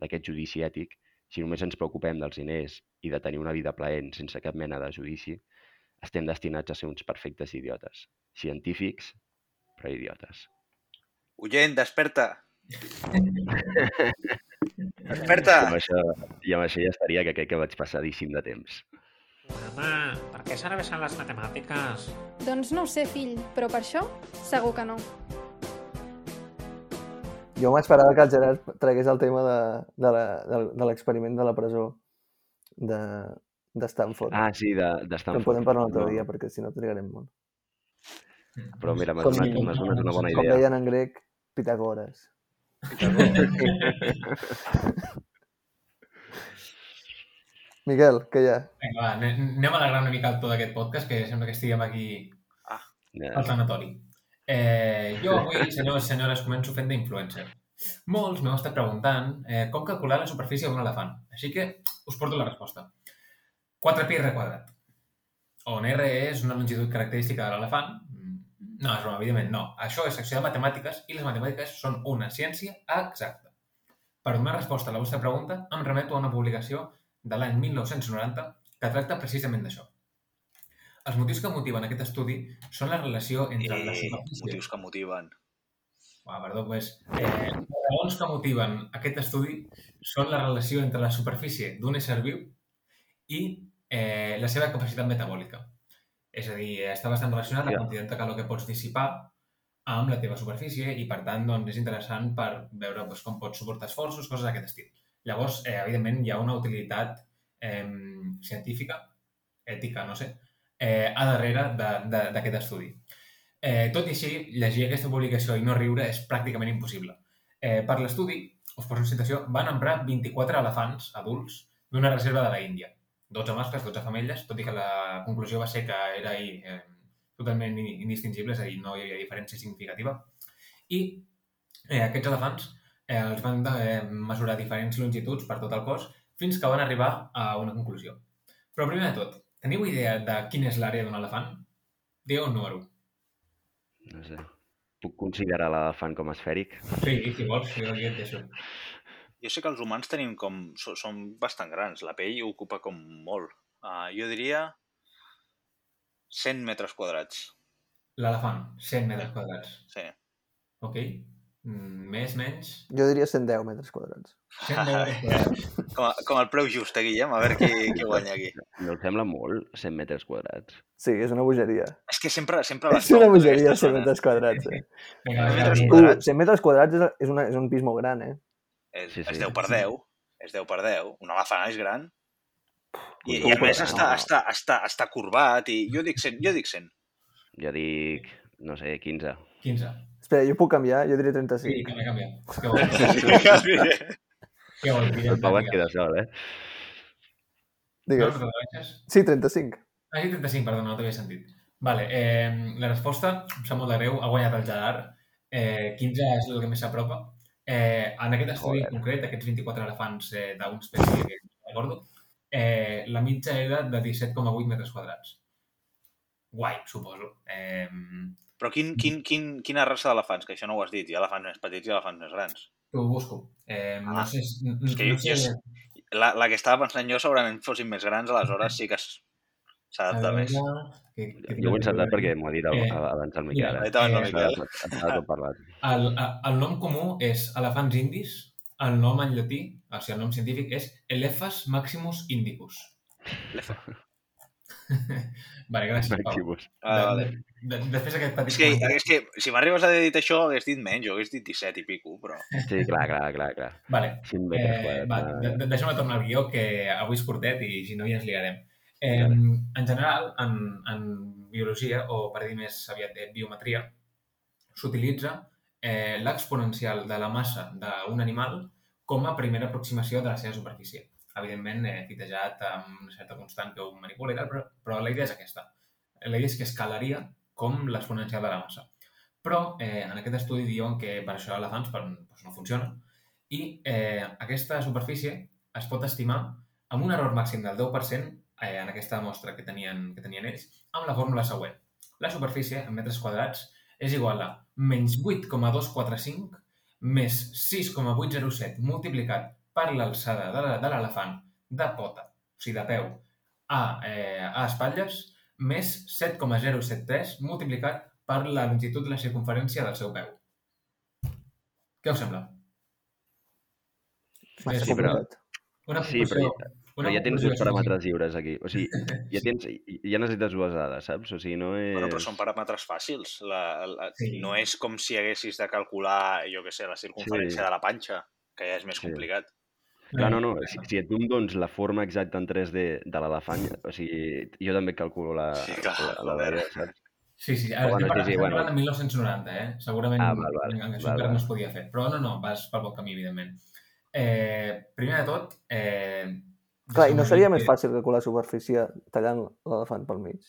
d'aquest judici ètic, si només ens preocupem dels diners i de tenir una vida plaent sense cap mena de judici, estem destinats a ser uns perfectes idiotes. Científics, però idiotes. Oient, desperta! I Desperta! amb això, i amb això ja estaria, que crec que vaig passadíssim de temps. Mama, ¿para qué serveixen les matemàtiques? Doncs no ho sé, fill, però per això segur que no. Jo m'esperava que el Gerard tragués el tema de, de la- de, de l'experiment de la presó de, de Stanford. Ah, sí, de, de Però en Stanford. podem parlar un altre No, dia, perquè si no trigarem molt. Però mira, m'has Com- donat, m'has donat una bona Com idea. deien en grec, Pitagores. Miquel, què hi ha? Vinga, va, ane- anem a alegrar una mica el to d'aquest podcast, que sembla que estiguem aquí Ja. al sanatori. Eh, jo avui, senyors i senyores, començo fent d'influencer. Molts m'heu estat preguntant eh, com calcular la superfície d'un elefant. Així que us porto la resposta. 4 pi r quadrat. On r és una longitud característica de l'elefant. No, és broma, evidentment no. Això és secció de matemàtiques i les matemàtiques són una ciència exacta. Per donar resposta a la vostra pregunta, em remeto a una publicació de l'any 1990 que tracta precisament d'això. Els motius que motiven aquest estudi són la relació entre la I superfície... motius que motiven. Ah, perdó, pues, eh, les raons que motiven aquest estudi són la relació entre la superfície d'un ésser viu i eh, la seva capacitat metabòlica. És a dir, està bastant relacionat la Ja. quantitat de calor que pots dissipar amb la teva superfície i, per tant, doncs, és interessant per veure doncs, com pots suportar esforços, coses d'aquest estil. Llavors, eh, evidentment, hi ha una utilitat eh, científica, ètica, no sé, eh, a darrere d'aquest estudi. Eh, tot i així, llegir aquesta publicació i no riure és pràcticament impossible. Eh, per l'estudi, us poso en situació, van emprar 24 elefants adults d'una reserva de la Índia. 12 mascles, 12 femelles, tot i que la conclusió va ser que era ahir, eh, totalment in- indistingible, és a dir, no hi havia diferència significativa. I eh, aquests elefants eh, els van eh, mesurar diferents longituds per tot el cos fins que van arribar a una conclusió. Però primer de tot, teniu idea de quina és l'àrea d'un elefant? Digueu un número. No sé. Puc considerar l'elefant com esfèric? Sí, si vols, jo aquí et deixo. Jo sé que els humans tenim com... so- Som bastant grans. La pell ocupa com molt. Uh, jo diria 100 metres quadrats. L'elefant, 100 metres quadrats. Sí. Ok? Mm, més, menys... Jo diria 110 metres quadrats. 100 metres quadrats. Com, a, com el preu just, eh, Guillem? A veure qui, qui guanya aquí. No et sembla molt, 100 metres quadrats? Sí, és una bogeria. És que sempre, sempre És una tombes bogeria, aquestes 100 zones. metres quadrats. Eh? Vinga, Metres vinga, vinga. quadrats. Uh, 100 metres quadrats és, és, una, és un pis molt gran, eh? És, Sí, sí. és 10 per 10. És 10 per 10. Un elefant és gran. I, i a més està, està, està, està curvat i jo dic 100. Jo dic 100. Jo dic, no sé, 15. 15. Espera, jo puc canviar? Jo diré Sí, 35. canvia, canvia. Què vols? Què vols? El Pau et queda sol, eh? Digues. no? Sí, 35. Ah, sí, 35, perdona, no t'havia sentit. Vale, eh, la resposta, em sap molt de greu, ha guanyat el Gerard. Eh, 15 és el que més s'apropa. Eh, en aquest estudi Joder. concret, aquests 24 elefants eh, d'un espècie que recordo, eh, la mitja era de 17,8 metres quadrats. Guai, suposo. Eh, Però quin, quin, quin, quina raça d'elefants? Que això no ho has dit. Hi ha elefants més petits i elefants més grans. ho busco. Eh, no Ah, sé... No, és que jo- no sé jo La, la que estava pensant jo segurament fossin més grans, aleshores sí que s- s'adapta a més. que, que Jo ho he encertat perquè m'ho ha dit el, Eh, abans el mira, Miquel. Ahí estava el Eh, Miquel. Tot parlat. El, el, el nom comú és elefants indis, el nom en llatí, o sigui, el nom científic és Elephas maximus indicus. vale, gràcies, Pau. Maximus. Ah, vale. De, de, després d'aquest petit És que, és que si m'arribes a haver dit això, hagués dit menys, jo hagués dit 17 i pico, però... Sí, clar, clar, clar, clar. Vale, 100 metres eh, va, deixa'm tornar al guió, que avui és curtet i si no ja ens liarem. Eh, en general, en, en biologia, o per dir més aviat de biometria, s'utilitza eh, l'exponencial de la massa d'un animal com a primera aproximació de la seva superfície. Evidentment, eh, fitejat amb una certa constant que ho manipula i tal, però, però la idea és aquesta. La idea és que escalaria com l'exponencial de la massa. Però eh, en aquest estudi diuen que per això elefants per, doncs no funciona i eh, aquesta superfície es pot estimar amb un error màxim del 10% eh, en aquesta mostra que tenien, que tenien ells, amb la fórmula següent. La superfície, en metres quadrats, és igual a menys 8,245 més 6,807 multiplicat per l'alçada de l'elefant de pota, o sigui, de peu, a, eh, a espatlles, més 7,073 multiplicat per la longitud de la circunferència del seu peu. Què us sembla? Massa Sí, però-. Una Sí, però conclusió, Però ja tens així. paràmetres lliures aquí. O sigui, ja, tens, ja necessites dues dades, saps? O sigui, no és... Bueno, però són paràmetres fàcils. La, la, Sí. No és com si haguessis de calcular, jo què sé, la circunferència Sí. de la panxa, que ja és més Sí. complicat. Clar, no, no, si, si tu em dones la forma exacta en 3D de l'elefant, o sigui, jo també calculo la, Sí, clar, la, la, la saps? Sí, sí, ara estem, bueno, sí, parlant, sí, bueno. parlant de 1990, eh? Segurament Ah, val, val, en això val, encara val. no es podia fer. Però no, no, vas pel bon camí, evidentment. Eh, primer de tot, eh, Clar, i no seria més fàcil calcular la superfície tallant l'elefant pel mig?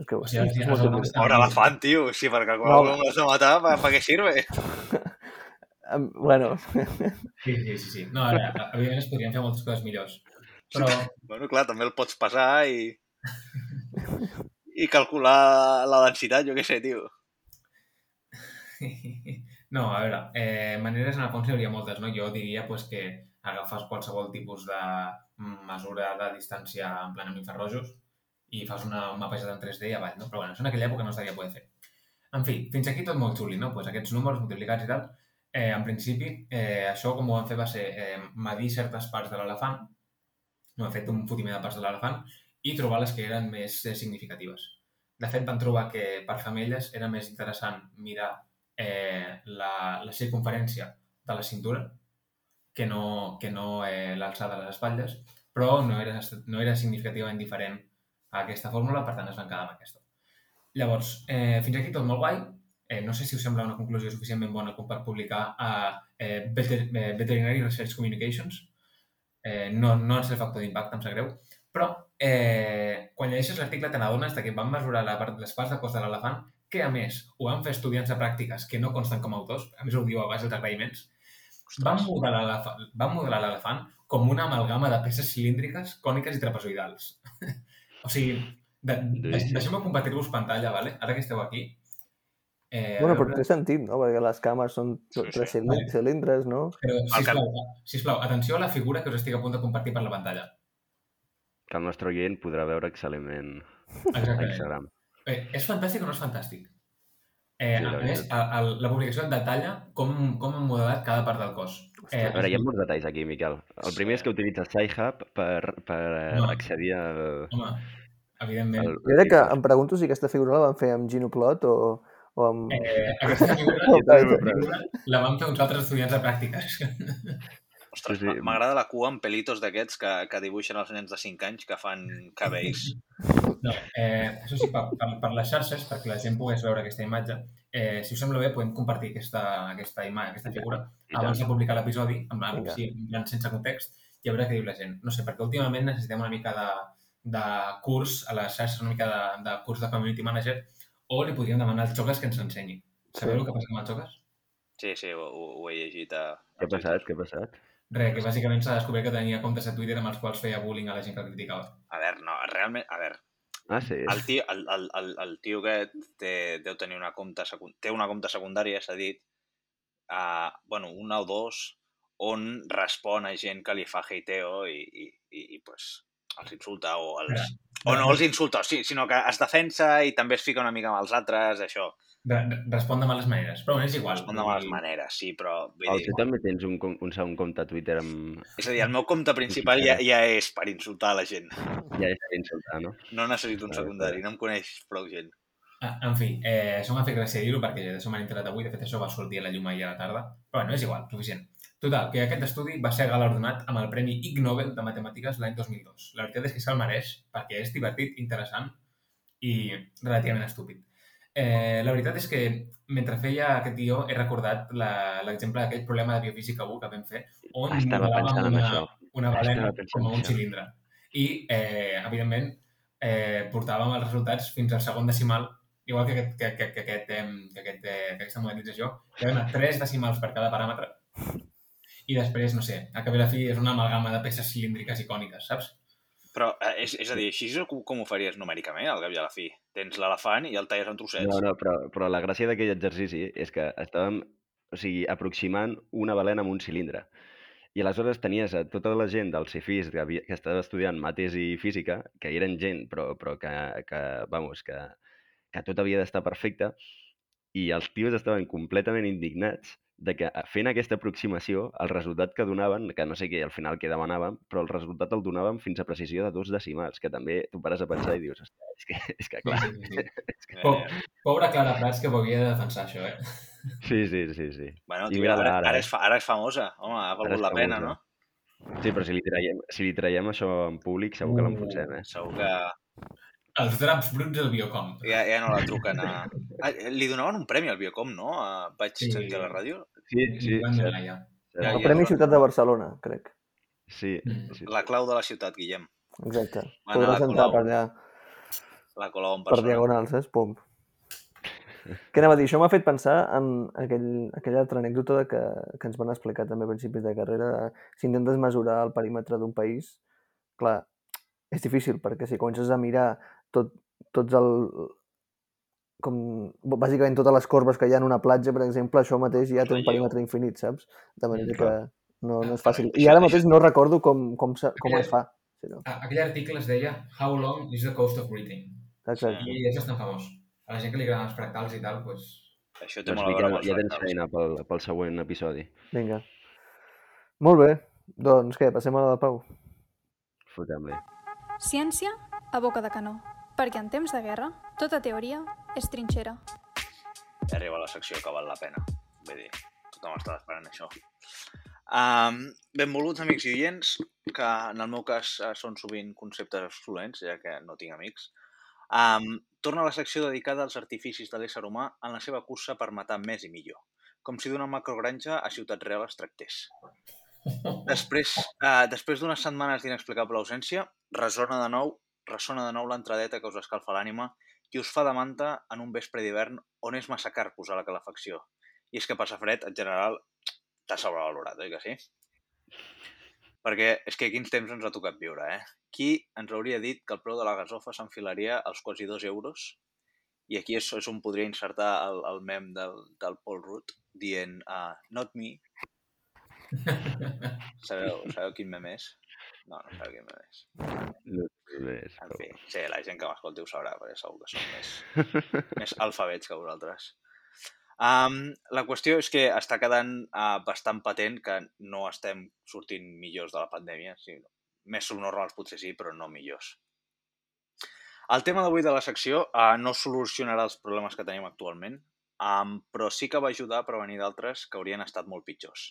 És que O sigui, és, molt Pobre elefant, tio. Sí, per calcular No. l'has de matar, per, per què sirve? Bueno, Sí, sí, sí, sí. No, ara, evidentment es podrien fer moltes coses millors. Però, Bueno, clar, també el pots pesar i... i calcular la densitat, jo què sé, tio. no, a veure, eh, maneres en el fons hi hauria moltes, no? Jo diria pues, que agafes qualsevol tipus de mesura de distància en plan amb infrarrojos i fas una, un mapejat en 3D i avall, no? Però bueno, això en aquella època no estaria poder fer. En fi, fins aquí tot molt xuli, no? Pues aquests números multiplicats i tal, eh, en principi, eh, això com ho van fer va ser eh, medir certes parts de l'elefant, no he fet un fotimer de parts de l'elefant, i trobar les que eren més eh, significatives. De fet, van trobar que per femelles era més interessant mirar eh, la, la circunferència de la cintura que no, que no eh, l'alçada de les espatlles, però no era, no era significativament diferent a aquesta fórmula, per tant es van quedar amb aquesta. Llavors, eh, fins aquí tot molt guai. Eh, no sé si us sembla una conclusió suficientment bona com per publicar a eh, Veter eh, Veterinary Research Communications. Eh, no, no sé el factor d'impacte, em sap greu, però eh, quan llegeixes l'article te n'adones que van mesurar la part, les parts de cos de l'elefant, que a més ho van fer estudiants de pràctiques que no consten com a autors, a més ho diu a baix dels agraïments, van modelar l'elefant van modelar l'elefant com una amalgama de peces cilíndriques, còniques i trapezoidals. o sigui, de, de, deixeu-me compartir-vos pantalla, vale? ara que esteu aquí. Eh, bueno, però té sentit, no? Perquè les cames són Sí, sí. tres cilin- cilindres, no? Però, El que- sisplau, sisplau, atenció a la figura que us estic a punt de compartir per la pantalla. Que el nostre oient podrà veure excel·lentment Exactament. Instagram. Eh, és fantàstic o no és fantàstic? Eh, Sí, a la més, a, a, la publicació en detalla com, com han modelat cada part del cos. Eh, A veure, hi ha molts detalls aquí, Miquel. El primer és que utilitzes SciHub per, per eh, No. accedir al... Home, evidentment. al- Jo crec que em pregunto si aquesta figura la van fer amb Ginoplot o, o amb... Eh, aquesta figura, aquesta figura la van fer uns altres estudiants de pràctiques. Ostres, Sí, sí. m'agrada la cua amb pelitos d'aquests que, que dibuixen els nens de 5 anys que fan cabells. No, eh, això sí, per, per, per les xarxes, perquè la gent pogués veure aquesta imatge, eh, si us sembla bé, podem compartir aquesta, aquesta imatge, aquesta figura, I abans tant. de publicar l'episodi, plan, Vinga. sí, sense context, i a veure què diu la gent. No sé, perquè últimament necessitem una mica de, de curs a les xarxes, una mica de, de curs de community manager, o li podríem demanar als xoques que ens ensenyi. Sabeu Sí. el que passa amb els xoques? Sí, sí, ho, ho, ho he llegit a... Què ha passat? Què ha passat? Res, que bàsicament s'ha descobert que tenia comptes a Twitter amb els quals feia bullying a la gent que el criticava. A veure, no, realment, a veure, Ah, sí? el tio, el, el, el, el tio aquest té, deu tenir una compte, té una compte secundària, s'ha dit, uh, bueno, una o dos, on respon a gent que li fa hateo i, i, i, i pues, els insulta o els... O no els insulta, sí, sinó que es defensa i també es fica una mica amb els altres, això. Re re- respon de males maneres, però és igual. Respon de males maneres, sí, però... Vull dir, tu també tens un, un segon compte a Twitter amb... és a dir, el meu compte principal ja, ja és per insultar la gent. Ja és per insultar, no? No necessito un secundari, no em coneix prou gent. Ah, En fi, eh, això m'ha fet gràcia dir-ho perquè d'això m'han enterat avui, de fet això va sortir a la llum ahir a la tarda, però bueno, és igual, suficient. Total, que aquest estudi va ser galardonat amb el Premi Ig Nobel de Matemàtiques l'any 2002. La veritat és que se'l mereix perquè és divertit, interessant i relativament estúpid. Eh, la veritat és que mentre feia aquest guió he recordat la- l'exemple d'aquell problema de biofísica 1 que vam fer on Estava modelàvem una, això. una balena com a un cilindre. I, eh, evidentment, eh, portàvem els resultats fins al segon decimal, igual que, aquest, que, que, que, aquest, eh, que, aquest, eh, que aquesta modelització, que hi ha tres decimals per cada paràmetre. I després, no sé, a cap i la fi és una amalgama de peces cilíndriques icòniques, saps? Però, eh, és, és a dir, així com, com ho faries numèricament, al cap i a la fi? Tens l'elefant i el talles en trossets. No, no, però, però la gràcia d'aquell exercici és que estàvem o sigui, aproximant una balena amb un cilindre. I aleshores tenies a tota la gent del CIFIS que, havia, que estava estudiant mates i física, que eren gent, però, però que, que, vamos, que, que tot havia d'estar perfecte, i els tios estaven completament indignats de que eh, fent aquesta aproximació, el resultat que donaven, que no sé què al final què demanàvem, però el resultat el donàvem fins a precisió de dos decimals, que també tu pares a pensar i dius, "Ostres, és que, és que clar, Sí, sí, sí. Eh, Po Pobra Clara Prats que de defensar, això, eh? sí, sí, sí, sí. Bueno, I tio, mira-la ara, ara, ara, és, fa, ara és famosa. Home, ha valgut és la pena, famosa. no? Sí, però si li traiem, si li traiem això en públic segur que l'enfonsem, eh? Segur que Els draps bruts del Biocom. ja, ja no la truquen a... Ah, li donaven un premi al Biocom, no? A... Vaig Sí. sentir a la ràdio. Sí, sí, Van donar ja. cert. Ja, El ja Premi Ciutat de Barcelona, crec. Sí, Mm. sí. La clau de la ciutat, Guillem. Exacte. Va anar a Podràs la entrar per allà, La Colau en per diagonal, saps? Pum. Què anava a dir? Això m'ha fet pensar en aquell, aquella altra anècdota de que, que ens van explicar també a principis de carrera. De, si intentes mesurar el perímetre d'un país, clar, és difícil, perquè si comences a mirar tot, tots el, com, bàsicament totes les corbes que hi ha en una platja, per exemple, això mateix ja té un perímetre infinit, saps? De manera que no, no és Ah, fàcil. I ara mateix no recordo com, com, se, com es fa. Sí, no? A- Aquell article es deia How long is the coast of Britain? Exacte. I és bastant famós. A la gent que li agraden els fractals i tal, doncs... Això té Doncs molt a veure ja tens feina pel, pel següent episodi. Vinga. Molt bé. Doncs què, passem a la de Pau. Fotem-li. Ciència a boca de canó. Perquè en temps de guerra, tota teoria és trinxera. Ja arriba la secció que val la pena. Vull dir, tothom està esperant això. Um, benvoluts, amics i oients, que en el meu cas eh, són sovint conceptes excloents, ja que no tinc amics. Um, torna a la secció dedicada als artificis de l'ésser humà en la seva cursa per matar més i millor. Com si d'una macrogranja a Ciutat Real es tractés. Després, uh, després d'unes setmanes d'inexplicable ausència, resona de nou, ressona de nou l'entradeta que us escalfa l'ànima i us fa de manta en un vespre d'hivern on és massa car posar la calefacció. I és que passar fred, en general, t'ha sobrevalorat, oi que sí? Perquè és que quins temps ens ha tocat viure, eh? Qui ens hauria dit que el preu de la gasofa s'enfilaria als quasi dos euros? I aquí és, és on podria insertar el, el mem del, del Paul Rudd dient uh, not me. Sabeu, sabeu quin mem és? No, no sabeu quin mem és. No sé més, En fi, sí, la gent que m'escolti ho sabrà, perquè segur que són més, més alfabets que vosaltres. Um, la qüestió és que està quedant uh, bastant patent que no estem sortint millors de la pandèmia. Sí, més subnormals potser sí, però no millors. El tema d'avui de la secció uh, no solucionarà els problemes que tenim actualment, um, però sí que va ajudar a prevenir d'altres que haurien estat molt pitjors.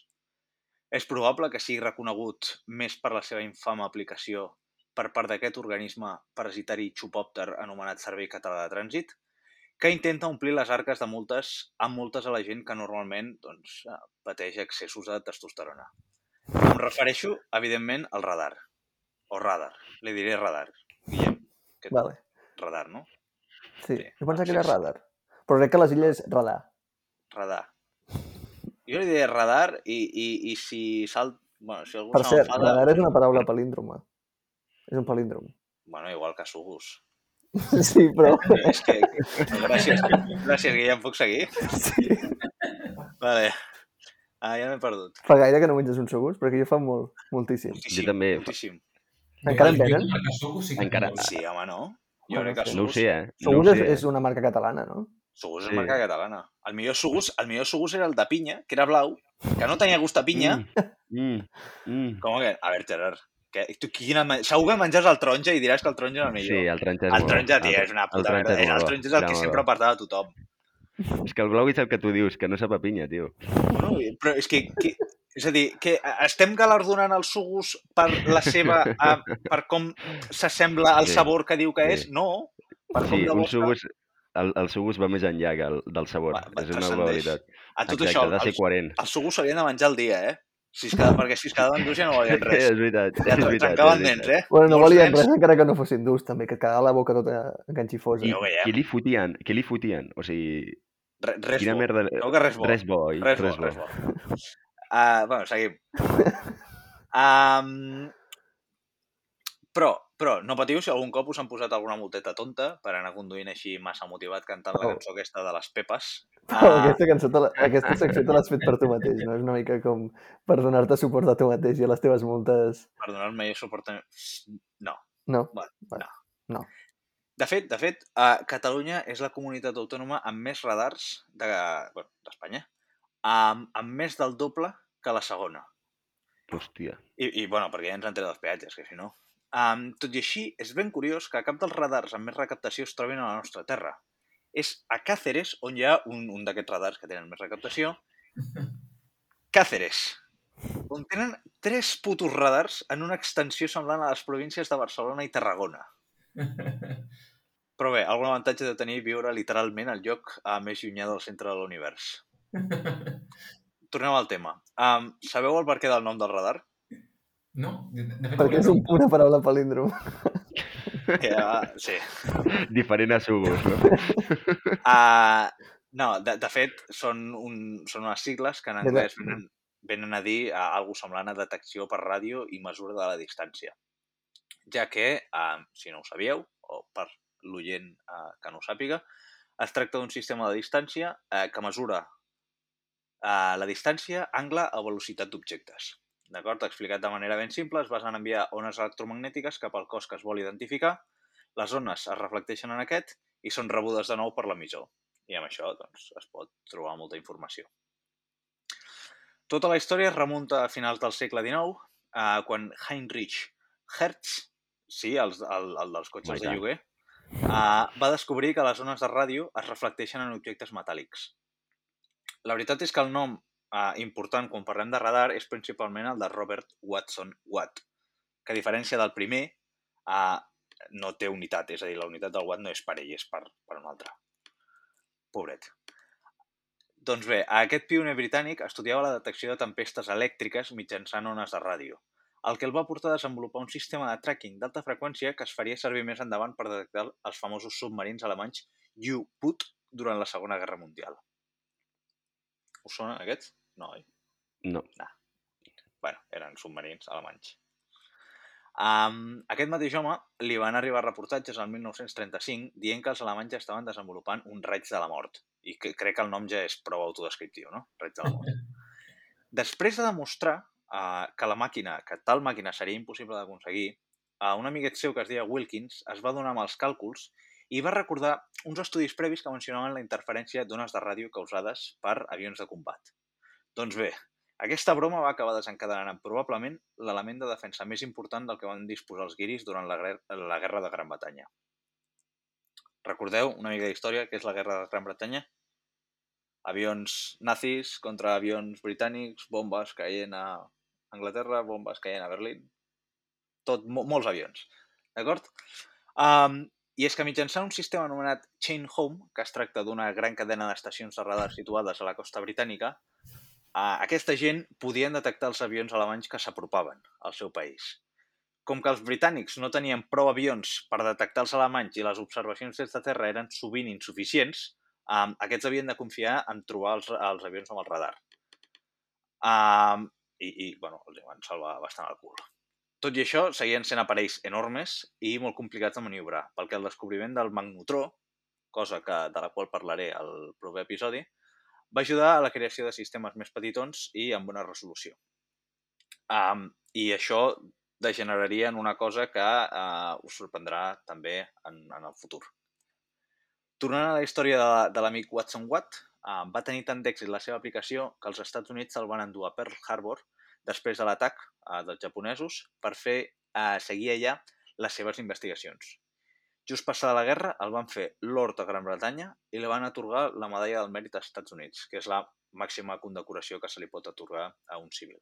És probable que sigui reconegut més per la seva infama aplicació per part d'aquest organisme parasitari xupòpter anomenat Servei Català de Trànsit, que intenta omplir les arques de multes amb multes a la gent que normalment doncs, eh, pateix excessos de testosterona. Em refereixo, evidentment, al radar. O radar. Li diré radar. Guillem, que Vale. radar, no? Sí. Sí. Jo pensava que era radar. Però crec que les illes radar. Radar. Jo li diré radar i, i, i si salt... Bueno, si algú Per cert, radar és una paraula palíndroma. És un palíndrom. Bueno, igual que sugus. Sí, però... És que... Gràcies, gràcies, Guillem. Puc seguir? Sí. Vale. Ah, ja m'he perdut. Fa gaire que no menges un segurs, perquè jo fa molt, moltíssim. Moltíssim, també. Moltíssim. Encara en Jo- jo venen? que Encara- Sí, home, no? Jo crec que sí. No ho Sugus, sé, eh? No Segurs ho és, és una marca catalana, no? Sugus és Sí. marca catalana. El millor Sugus, el millor Sugus era el de pinya, que era blau, que no tenia gust a pinya. Mm, mm. Com que... A veure, Gerard, que, tu, quina... Segur que menges el taronja i diràs que el taronja és el millor. Sí, el taronja és el taronja, tio, El- és una el puta merda. és El bo. taronja és el que sempre bo. apartava tothom. És que el blau és el que tu dius, que no sap a pinya, tio. Bueno, però és que, que és a dir, que estem galardonant el Sugus per la seva... Uh, per com s'assembla al Sí, sabor que diu que sí. és? No. Per com Sí, un sugus... El, el sugus va més enllà que el, del sabor. Va- va- és una qualitat. A tot Exacte, això, ha de ser coherent. els Sugus s'haurien de menjar al dia, eh? Si es quedava, perquè si es quedaven durs ja no valien res. és veritat, Ja és veritat. trencaven és dents, veritat. eh? Bueno, no Molts volien nens- res encara que no fossin durs, també, que et quedava la boca tota enganxifosa. I veiem. Què li fotien? Què li fotien? O sigui, Re, res quina bo. merda... Segur que res bo. Res bo, oi? Res bo, res bo. Uh, bueno, seguim. Um, però, però, no patiu si algun cop us han posat alguna multeta tonta per anar conduint així massa motivat cantant la Oh. cançó aquesta de les Pepes. Però Ah, aquesta, cançó te la, aquesta secció te l'has fet per tu mateix, no? És una mica com per donar-te suport a tu mateix i a les teves multes... per donar-me suport... a- No. No? Bueno, no. No. De fet, de fet, uh, Catalunya és la comunitat autònoma amb més radars d'Espanya, de, bueno, amb, amb més del doble que la segona. Hòstia. I, i bueno, perquè ja ens han tret els peatges, que si no... Um, tot i així, és ben curiós que cap dels radars amb més recaptació es trobin a la nostra terra. És a Càceres on hi ha un, un d'aquests radars que tenen més recaptació. Càceres, on tenen tres putos radars en una extensió semblant a les províncies de Barcelona i Tarragona. Però bé, algun avantatge de tenir viure literalment al lloc uh, més llunyà del centre de l'univers. Tornem al tema. Um, sabeu el perquè del nom del radar? No? De, de fet, Perquè és un, una paraula palíndrom. Que, uh, sí. Diferent a subos, no? Uh, no, de, de fet, són, un, són unes sigles que en anglès venen, venen a dir uh, alguna semblant a detecció per ràdio i mesura de la distància. Ja que, uh, si no ho sabíeu, o per l'oient uh, que no ho sàpiga, es tracta d'un sistema de distància uh, que mesura uh, la distància, angle o velocitat d'objectes. D'acord? Explicat de manera ben simple, es basa en enviar ones electromagnètiques cap al cos que es vol identificar, les ones es reflecteixen en aquest i són rebudes de nou per l'emissor. I amb això doncs, es pot trobar molta informació. Tota la història es remunta a finals del segle XIX, eh, quan Heinrich Hertz, sí, el, el, el dels cotxes Home, i de lloguer, eh, va descobrir que les ones de ràdio es reflecteixen en objectes metàl·lics. La veritat és que el nom eh, important quan parlem de radar és principalment el de Robert Watson Watt, que a diferència del primer, eh, no té unitat, és a dir, la unitat del watt no és per ell, és per, per un altre. Pobret. Doncs bé, aquest pioner britànic estudiava la detecció de tempestes elèctriques mitjançant ones de ràdio, el que el va portar a desenvolupar un sistema de tracking d'alta freqüència que es faria servir més endavant per detectar els famosos submarins alemanys U-Boot durant la Segona Guerra Mundial. Us sonen aquests? No, oi? No. bueno, eren submarins alemanys. Um, aquest mateix home li van arribar reportatges al 1935 dient que els alemanys estaven desenvolupant un raig de la mort. I que crec que el nom ja és prou autodescriptiu, no? Raig de la mort. Després de demostrar uh, que la màquina, que tal màquina seria impossible d'aconseguir, uh, un amiguet seu que es deia Wilkins es va donar amb els càlculs i va recordar uns estudis previs que mencionaven la interferència d'ones de ràdio causades per avions de combat. Doncs bé, aquesta broma va acabar desencadenant probablement l'element de defensa més important del que van disposar els guiris durant la, la Guerra de Gran Bretanya. Recordeu una mica d'història, que és la Guerra de Gran Bretanya? Avions nazis contra avions britànics, bombes caient a Anglaterra, bombes caient a Berlín... Tot, mo molts avions, d'acord? Um, I és que mitjançant un sistema anomenat Chain Home, que es tracta d'una gran cadena d'estacions de radar situades a la costa britànica, aquesta gent podien detectar els avions alemanys que s'apropaven al seu país. Com que els britànics no tenien prou avions per detectar els alemanys i les observacions des de terra eren sovint insuficients, um, aquests havien de confiar en trobar els, els avions amb el radar. Um, i, I, bueno, els van salvar bastant el cul. Tot i això, seguien sent aparells enormes i molt complicats de maniobrar, pel que el descobriment del magnotró, cosa que, de la qual parlaré al proper episodi, va ajudar a la creació de sistemes més petitons i amb bona resolució. Um, I això degeneraria en una cosa que uh, us sorprendrà també en, en el futur. Tornant a la història de, de l'amic Watson Watt, uh, va tenir tant d'èxit la seva aplicació que els Estats Units el van endur a Pearl Harbor després de l'atac uh, dels japonesos per fer uh, seguir allà les seves investigacions. Just passada la guerra, el van fer Lord de Gran Bretanya i li van atorgar la medalla del mèrit als Estats Units, que és la màxima condecoració que se li pot atorgar a un civil.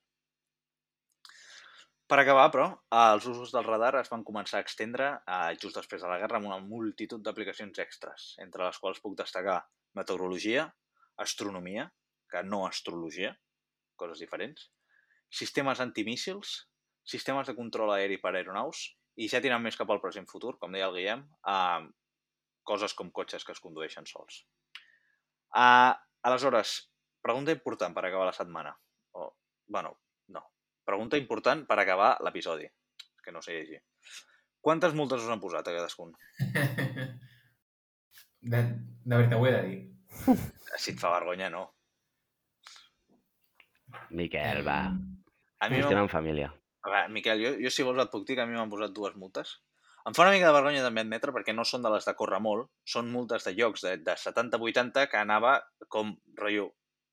Per acabar, però, els usos del radar es van començar a extendre eh, just després de la guerra amb una multitud d'aplicacions extres, entre les quals puc destacar meteorologia, astronomia, que no astrologia, coses diferents, sistemes antimíssils, sistemes de control aeri per aeronaus i ja tirant més cap al present futur, com deia el Guillem, eh, coses com cotxes que es condueixen sols. Uh, aleshores, pregunta important per acabar la setmana. O, bueno, no. Pregunta important per acabar l'episodi, que no sé llegir. Quantes multes us han posat a cadascun? De, de veritat, ho he de dir. Si et fa vergonya, no. Miquel, va. A mi Estem m'han en família. Veure, Miquel, jo, jo si vols et puc dir que a mi m'han posat dues multes. Em fa una mica de vergonya també admetre perquè no són de les de córrer molt, són multes de llocs de, de 70-80 que anava com, rotllo,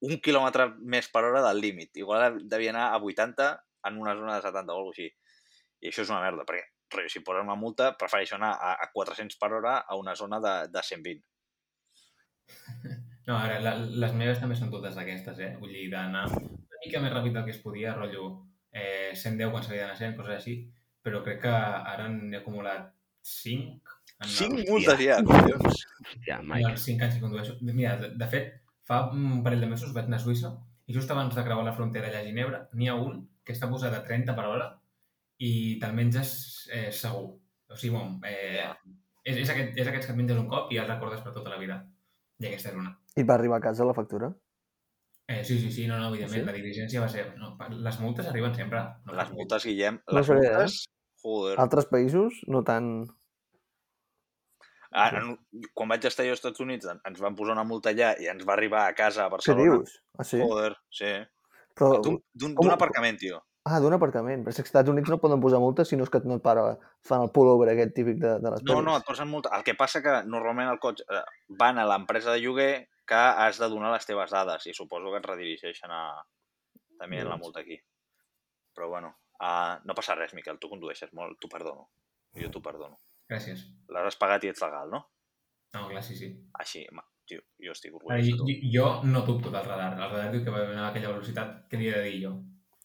un quilòmetre més per hora del límit. Igual devia anar a 80 en una zona de 70 o alguna així. I això és una merda, perquè rotllo, si posen una multa prefereixo anar a, a 400 per hora a una zona de, de 120. No, ara, la, les meves també són totes d'aquestes, eh? Vull dir, d'anar una mica més ràpid del que es podia, rotllo eh, 110 quan s'havia d'anar 100, coses així, però crec que ara n'he acumulat 5. En 5 els- multes ja, collons. En Mike. els 5 anys que condueixo. Mira, de, de fet, fa un parell de mesos vaig anar a Suïssa i just abans de creuar la frontera allà a Ginebra n'hi ha un que està posat a 30 per hora i te'l menges eh, segur. O sigui, bon, eh, Ja. és, és, aquest, és aquests que et menges un cop i els recordes per tota la vida. I aquesta és una. I va arribar a casa la factura? Eh, sí, sí, sí, no, no, evidentment, Sí? la diligència va ser... No, les multes arriben sempre. No, Les multes, Guillem, No les sé, eh? multes... Joder. Altres països no tan... Ah, en, quan vaig estar jo als Estats Units en- ens van posar una multa allà i ens va arribar a casa a Què Barcelona. dius? Ah, sí? Joder, sí. Però... D'un d'un- com- aparcament, tio. Ah, d'un aparcament. Però als Estats Units no poden posar multes si no és que no et para, fan el pullover aquest típic de, de les No, pel·lis. no, et posen multa. El que passa que normalment el cotxe eh, van a l'empresa de lloguer que has de donar les teves dades i suposo que et redirigeixen a... també en la Doncs. multa aquí. Però bueno, uh, no passa res, Miquel, tu condueixes molt, t'ho perdono. Jo t'ho perdono. Gràcies. L'has pagat i ets legal, no? No, clar, sí, sí. Així, ma, tio, jo estic Ara, orgullós de jo, tu. jo no dubto del radar. El radar diu que va anar a aquella velocitat. Què he de dir jo?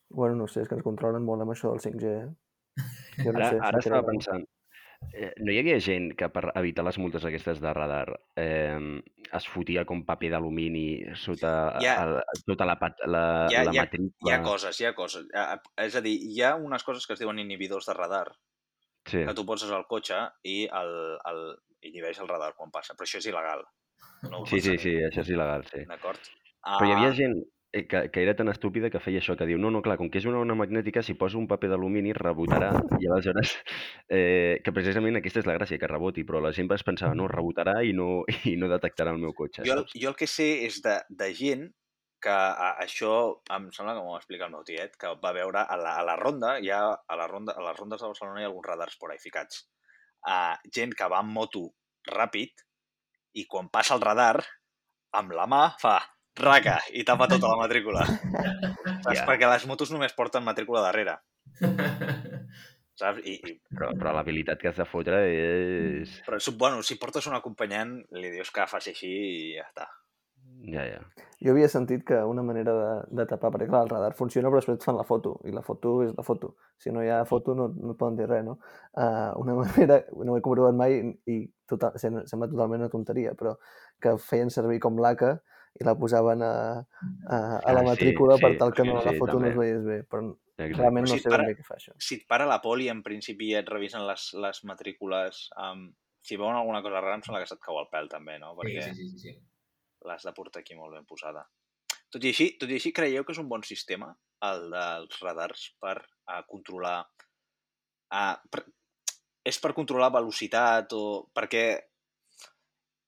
Bueno, no sé, és que ens controlen molt amb això del 5G, eh? Jo no Ara, sé. ara estava pensant, eh, no hi havia gent que per evitar les multes aquestes de radar eh, es fotia com paper d'alumini sota, ha- el, tota la, la, Hi ha- la hi ha- matrícula? Hi ha coses, hi ha coses. És a dir, hi ha unes coses que es diuen inhibidors de radar, Sí. que tu poses al cotxe i el, el, inhibeix el radar quan passa. Però això és il·legal. No sí, sí, sí, això és il·legal, sí. D'acord? Però hi havia Ah, gent que, que era tan estúpida que feia això, que diu, no, no, clar, com que és una ona magnètica, si poso un paper d'alumini rebotarà, i aleshores, eh, que precisament aquesta és la gràcia, que reboti, però la gent es pensava, no, rebotarà i no, i no detectarà el meu cotxe, Jo, saps? jo el que sé és de, de gent que a, això em sembla que m'ho va explicar el meu tiet, que va veure a la, a la ronda, ha, a, la ronda, a les rondes de Barcelona hi ha alguns radars por ahí ficats. Uh, gent que va amb moto ràpid i quan passa el radar, amb la mà fa raca i tapa tota la matrícula. Saps? Ja. Perquè les motos només porten matrícula darrere. Saps? I, i, Però, però l'habilitat que has de fotre és... però, bueno, si portes un acompanyant, li dius que faci així i ja està. Ja, ja. Jo havia sentit que una manera de, de tapar, perquè clar, el radar funciona però després et fan la foto, i la foto és la foto. Si no hi ha foto no, no et poden dir res, no? Uh, una manera, no ho he comprovat mai i total, sem- sembla totalment una tonteria, però que feien servir com laca i la posaven a, a, a la Ah, sí, matrícula per sí, tal que sí, no, la sí, foto no es veiés bé, però Exacte. realment Però no si sé para- ben bé què fa això. si et para la poli, en principi et revisen les, les matrícules. Um, si veuen alguna cosa rara, em sembla que se't cau el pèl, també, no? Sí, Perquè sí, sí, sí, sí. l'has de portar aquí molt ben posada. Tot i així, tot i així creieu que és un bon sistema, el dels radars, per uh, controlar... Uh, per, és per controlar velocitat o... Perquè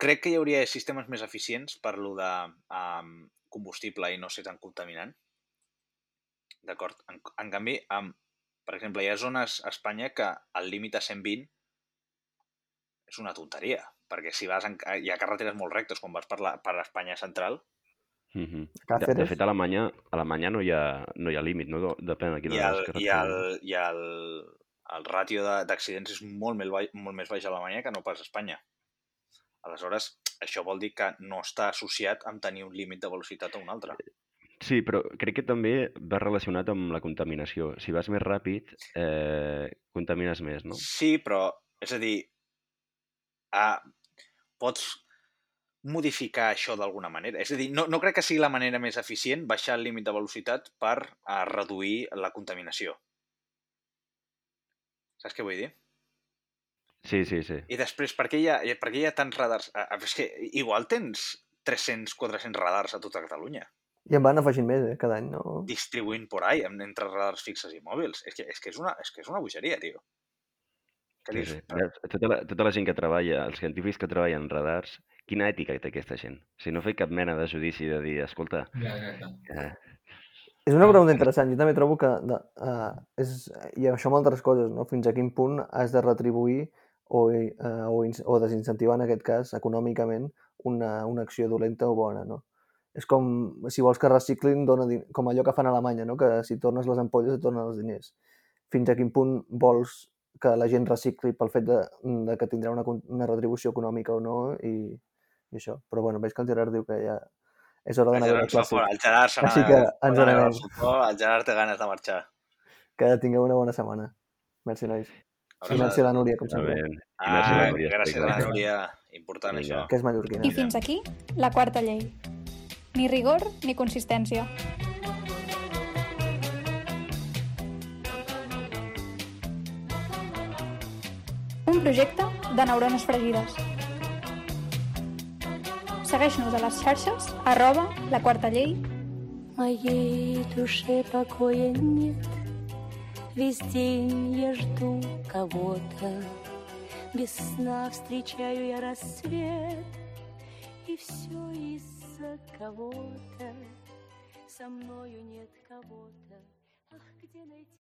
crec que hi hauria sistemes més eficients per lo de um, combustible i no ser tan contaminant. D'acord? En, en canvi, um, per exemple, hi ha zones a Espanya que el límit a 120 és una tonteria, perquè si vas en, hi ha carreteres molt rectes quan vas per, la, per Espanya central, Mhm. De, de Càceres? fet, a Alemanya, a Alemanya no hi ha, no hi ha límit, no? Depèn de quina i de el, les i carreteres. el, i el, el ràtio de- d'accidents és molt més, baix, molt més baix a Alemanya que no pas a Espanya. Aleshores, això vol dir que no està associat amb tenir un límit de velocitat a un altre. Sí, però crec que també va relacionat amb la contaminació. Si vas més ràpid, eh, contamines més, no? Sí, però, és a dir, ah, pots modificar això d'alguna manera. És a dir, no, no crec que sigui la manera més eficient baixar el límit de velocitat per a reduir la contaminació. Saps què vull dir? Sí, sí, sí. I després, per què hi ha, per què hi ha tants radars? És que igual tens 300, 400 radars a tota Catalunya, I en van afegint més, eh, cada any, no? distribuint por ahí en- entre radars fixes i mòbils. És que és, que és, una, és, que és una bogeria, tio. Què sí, dius? sí. Tota, la, tota la gent que treballa, els científics que treballen en radars, quina ètica té aquesta gent? Si no fer cap mena de judici de dir, escolta, Ja, exacte. eh, És una pregunta interessant. Jo també trobo que de, uh, és, i això amb altres coses, no? fins a quin punt has de retribuir o, uh, o, o desincentivar, en aquest cas, econòmicament, una, una acció dolenta o bona. No? És com, si vols que reciclin, dona, com allò que fan a Alemanya, no? que si tornes les ampolles et tornen els diners. Fins a quin punt vols que la gent recicli pel fet de, de que tindrà una, una retribució econòmica o no i, i això. Però bueno, veig que el Gerard diu que ja és hora d'anar a veure Gerard, el Gerard se Així que ens n'anem. el Gerard té ganes de marxar. Que tingueu una bona setmana. Merci, nois. I Abraçades. merci a la Núria, com està sempre, bé. I Ah, merci a la Núria, gràcies a la espectacle. Núria. Important, Vinga. això. que és mallorquina. I fins aquí la quarta llei. Ni rigor ni consistència. un projecte de neurones fregides. Segueix-nos a les xarxes, arroba la quarta llei. Моей душе покоя нет, Весь день я жду кого-то, Без сна встречаю я рассвет, И все из-за кого-то, Со мною нет кого-то. Ах, где найти?